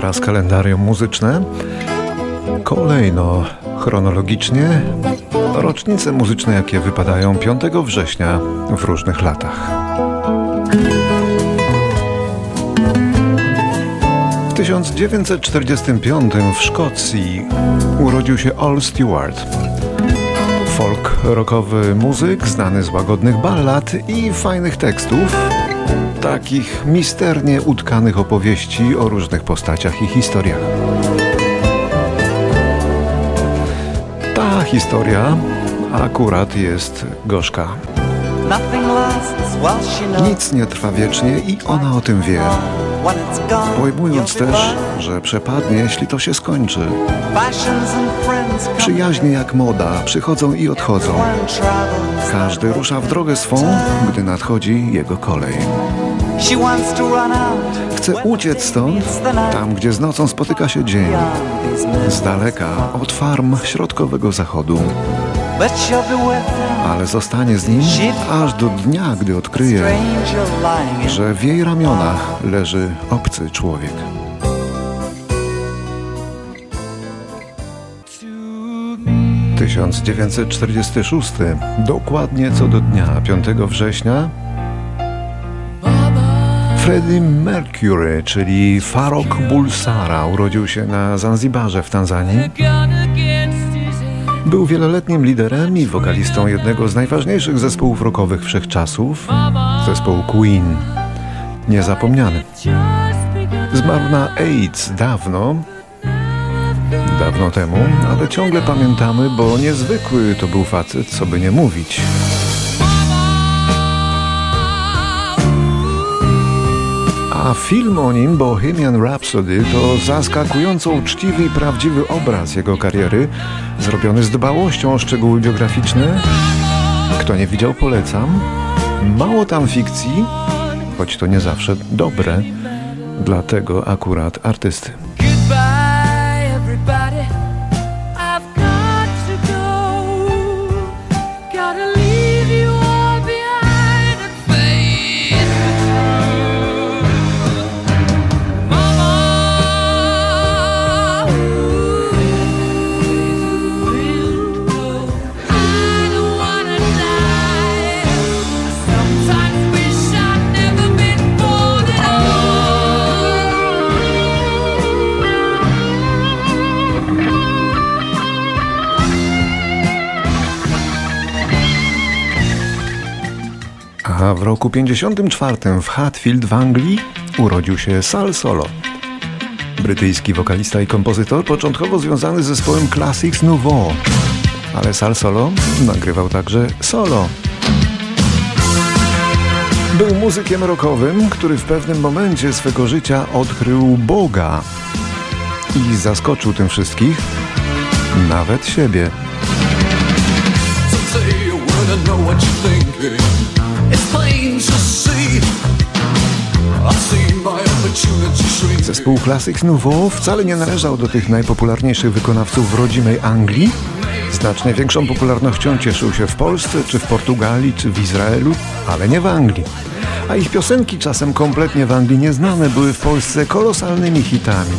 teraz kalendarium muzyczne. Kolejno chronologicznie rocznice muzyczne, jakie wypadają 5 września w różnych latach. W 1945 w Szkocji urodził się Al Stewart. Folk rockowy muzyk, znany z łagodnych ballad i fajnych tekstów, takich misternie utkanych opowieści o różnych postaciach i historiach. Ta historia akurat jest gorzka. Nic nie trwa wiecznie i ona o tym wie. Pojmując też, że przepadnie, jeśli to się skończy. Przyjaźnie jak moda przychodzą i odchodzą. Każdy rusza w drogę swą, gdy nadchodzi jego kolej. Chce uciec stąd, tam gdzie z nocą spotyka się dzień, z daleka od farm środkowego zachodu. Ale zostanie z nim aż do dnia, gdy odkryje, że w jej ramionach leży obcy człowiek. Tysiąc dziewięćset czterdziesty szósty, dokładnie co do dnia 5 września Freddie Mercury, czyli Farok Bulsara, urodził się na Zanzibarze w Tanzanii. Był wieloletnim liderem i wokalistą jednego z najważniejszych zespołów rockowych wszechczasów, zespołu Queen. Niezapomniany. Zmarł na AIDS dawno, dawno temu, ale ciągle pamiętamy, bo niezwykły to był facet, co by nie mówić. A film o nim, Bohemian Rhapsody, to zaskakująco uczciwy i prawdziwy obraz jego kariery, zrobiony z dbałością o szczegóły biograficzne. Kto nie widział, polecam. Mało tam fikcji, choć to nie zawsze dobre, dla tego akurat artysty. A w roku 54 w Hatfield w Anglii urodził się Sal Solo. Brytyjski wokalista i kompozytor, początkowo związany z zespołem Classics Nouveau. Ale Sal Solo nagrywał także solo. Był muzykiem rockowym, który w pewnym momencie swego życia odkrył Boga i zaskoczył tym wszystkich, nawet siebie. Zespół Classics Nouveau wcale nie należał do tych najpopularniejszych wykonawców w rodzimej Anglii. Znacznie większą popularnością cieszył się w Polsce, czy w Portugalii, czy w Izraelu, ale nie w Anglii. A ich piosenki, czasem kompletnie w Anglii nieznane, były w Polsce kolosalnymi hitami.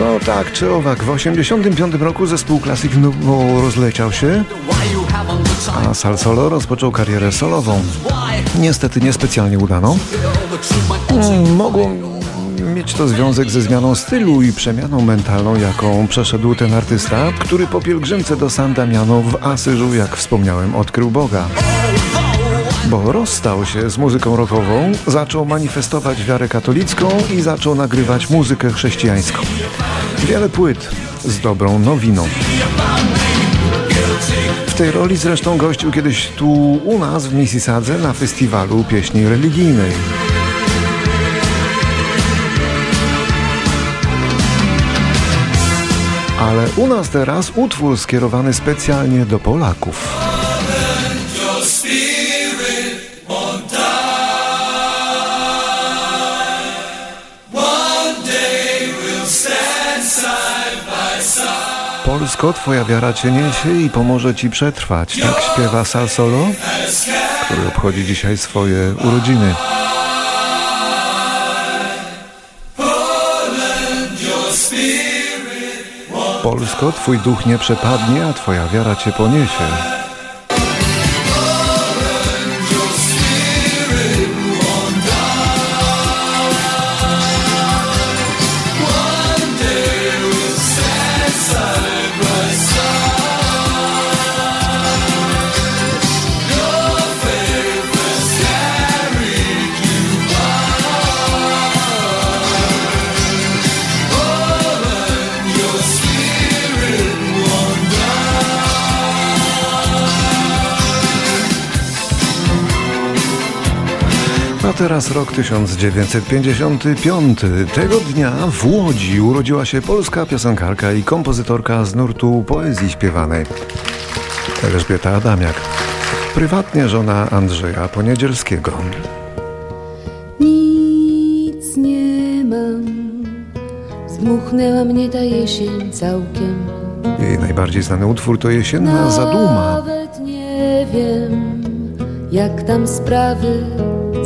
No tak czy owak, w 1985 roku zespół Classic Nouveau rozleciał się, a Sal Solo rozpoczął karierę solową. Niestety niespecjalnie udaną. Hmm, mogło mieć to związek ze zmianą stylu i przemianą mentalną, jaką przeszedł ten artysta, który po pielgrzymce do San Damiano w Asyżu, jak wspomniałem, odkrył Boga bo rozstał się z muzyką rockową, zaczął manifestować wiarę katolicką i zaczął nagrywać muzykę chrześcijańską. Wiele płyt z dobrą nowiną. W tej roli zresztą gościł kiedyś tu u nas w Mississadze na festiwalu pieśni religijnej. Ale u nas teraz utwór skierowany specjalnie do Polaków. Polsko, twoja wiara cię niesie i pomoże ci przetrwać. Tak śpiewa Sal Solo, który obchodzi dzisiaj swoje urodziny. Polsko, twój duch nie przepadnie, a twoja wiara cię poniesie. Teraz rok 1955. Tego dnia w Łodzi urodziła się polska piosenkarka i kompozytorka z nurtu poezji śpiewanej. Elżbieta Adamiak. Prywatnie żona Andrzeja Poniedzielskiego. Nic nie mam, zmuchnęła mnie ta jesień całkiem. Jej najbardziej znany utwór to Jesienna Zaduma. Nawet nie wiem, jak tam sprawy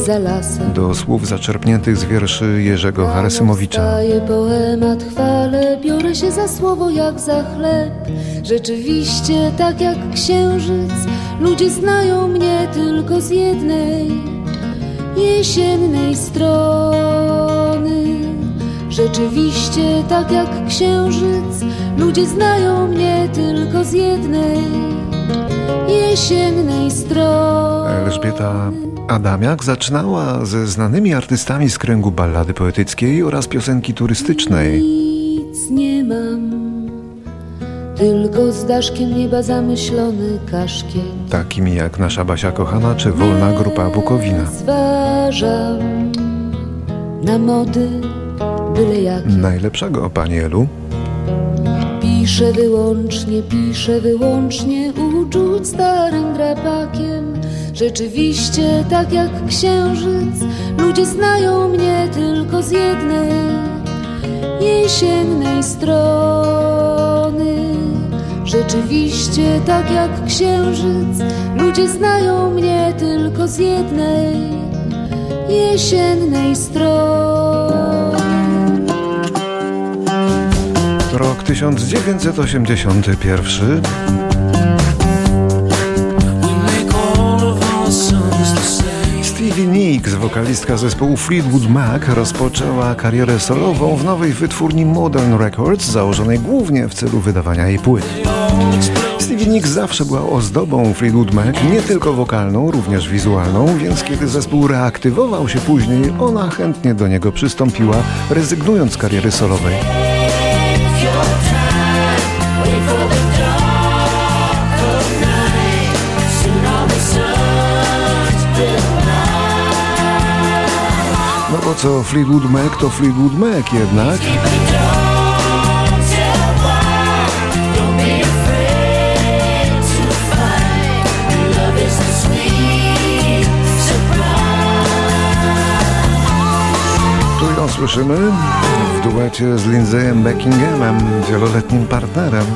za lasem. Do słów zaczerpniętych z wierszy Jerzego Harasymowicza. Poemat chwalę, biorę się za słowo jak za chleb. Rzeczywiście, tak jak księżyc, ludzie znają mnie tylko z jednej jesiennej strony. Rzeczywiście, tak jak księżyc, ludzie znają mnie tylko z jednej jesiennej strony. Elżbieta Adamiak zaczynała ze znanymi artystami z kręgu ballady poetyckiej oraz piosenki turystycznej. Nic nie mam, tylko z daszkiem nieba zamyślony kaszkiet. Takimi jak nasza Basia Kochana czy Wolna Grupa Bukowina. Zważam na mody byle jakie. Najlepszego, Pani Elu? Piszę wyłącznie, piszę wyłącznie uczuć starym drapakiem. Rzeczywiście, tak jak księżyc, ludzie znają mnie tylko z jednej jesiennej strony. Rzeczywiście, tak jak księżyc, ludzie znają mnie tylko z jednej jesiennej strony. Rok 1981. Nicks, wokalistka zespołu Fleetwood Mac, rozpoczęła karierę solową w nowej wytwórni Modern Records, założonej głównie w celu wydawania jej płyt. Stevie Nicks zawsze była ozdobą Fleetwood Mac, nie tylko wokalną, również wizualną, więc kiedy zespół reaktywował się później, ona chętnie do niego przystąpiła, rezygnując z kariery solowej. No bo co Fleetwood Mac to Fleetwood Mac jednak. Tu ją słyszymy w duecie z Lindsayem Beckinghamem, wieloletnim partnerem.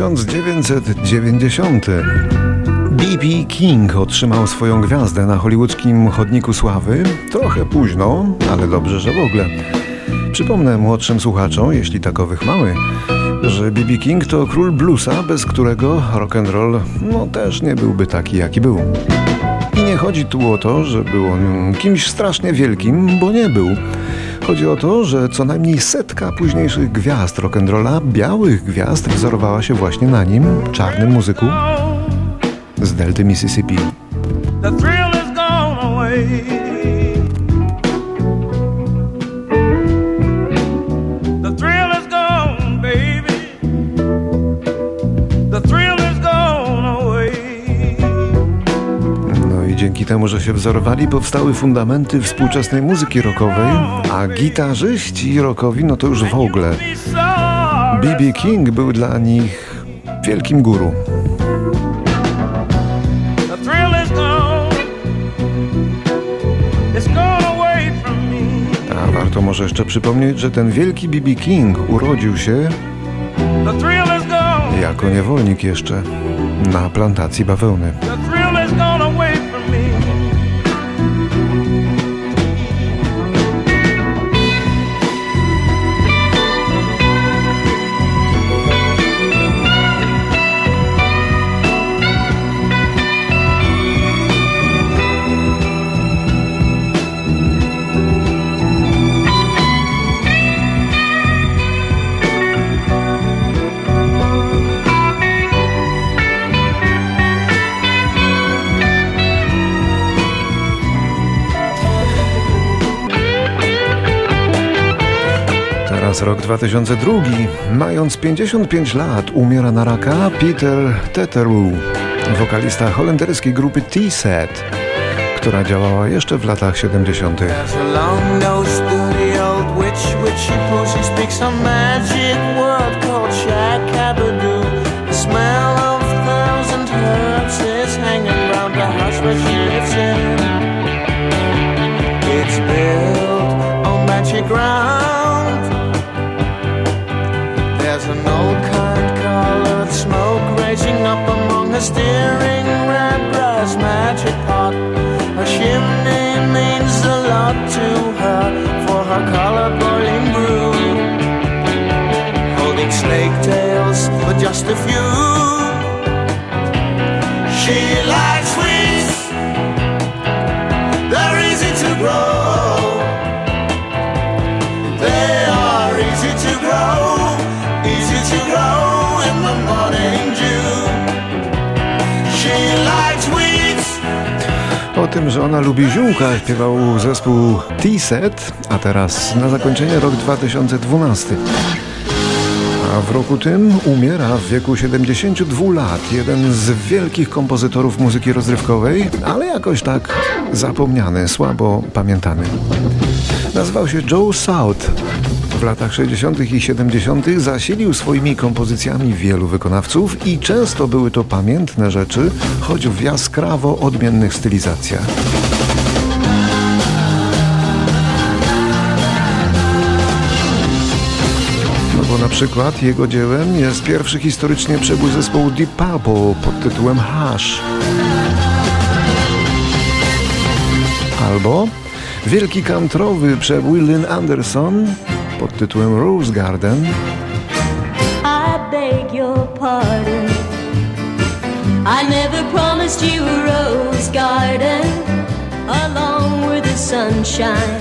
1990. B.B. King otrzymał swoją gwiazdę na hollywoodzkim chodniku sławy. Trochę późno, ale dobrze, że w ogóle. Przypomnę młodszym słuchaczom, jeśli takowych mamy, że B.B. King to król bluesa, bez którego rock and roll no też nie byłby taki, jaki był. I nie chodzi tu o to, że był on kimś strasznie wielkim, bo nie był. Chodzi o to, że co najmniej setka późniejszych gwiazd rock'n'rolla, białych gwiazd, wzorowała się właśnie na nim, czarnym muzyku z delty Mississippi. The thrill is gone away. Temu, że się wzorowali, powstały fundamenty współczesnej muzyki rockowej, a gitarzyści rockowi, no to już w ogóle. B.B. King był dla nich wielkim guru. A warto może jeszcze przypomnieć, że ten wielki B.B. King urodził się jako niewolnik jeszcze na plantacji bawełny. Rok 2002. Mając 55 lat umiera na raka Peter Teteru, wokalista holenderskiej grupy T-Set, która działała jeszcze w latach 70. There's a long-nosed dirty old steering red brass magic pot. A chimney means a lot to her for her color boiling brew. Holding snake tails for just a few. Tym, że ona lubi ziółka, śpiewał zespół T-Set, a teraz na zakończenie rok 2012. A w roku tym umiera w wieku 72 lat jeden z wielkich kompozytorów muzyki rozrywkowej, ale jakoś tak zapomniany, słabo pamiętany. Nazywał się Joe South. W latach 60. i 70. zasilił swoimi kompozycjami wielu wykonawców i często były to pamiętne rzeczy, choć w jaskrawo odmiennych stylizacjach. Przykład jego dziełem jest pierwszy historycznie przebój zespołu Deep Purple pod tytułem Hush. Albo wielki kantrowy przebój Lynn Anderson pod tytułem Rose Garden. I beg your pardon. I never promised you a rose garden along with the sunshine.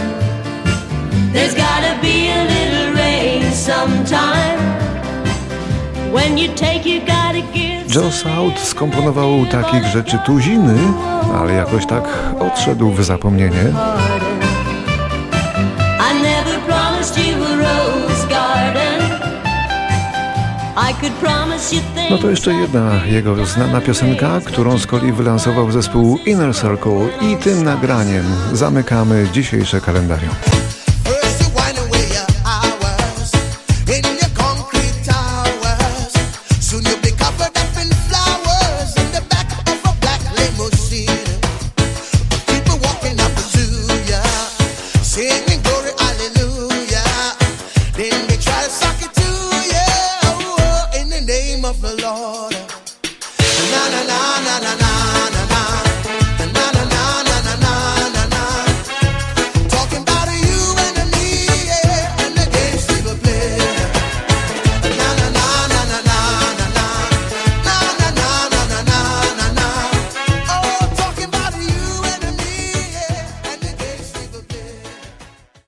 There's gotta be a little Joe South skomponował takich rzeczy tuziny, ale jakoś tak odszedł w zapomnienie. No to jeszcze jedna jego znana piosenka, którą z kolei wylansował zespół Inner Circle i tym nagraniem zamykamy dzisiejsze kalendarium. del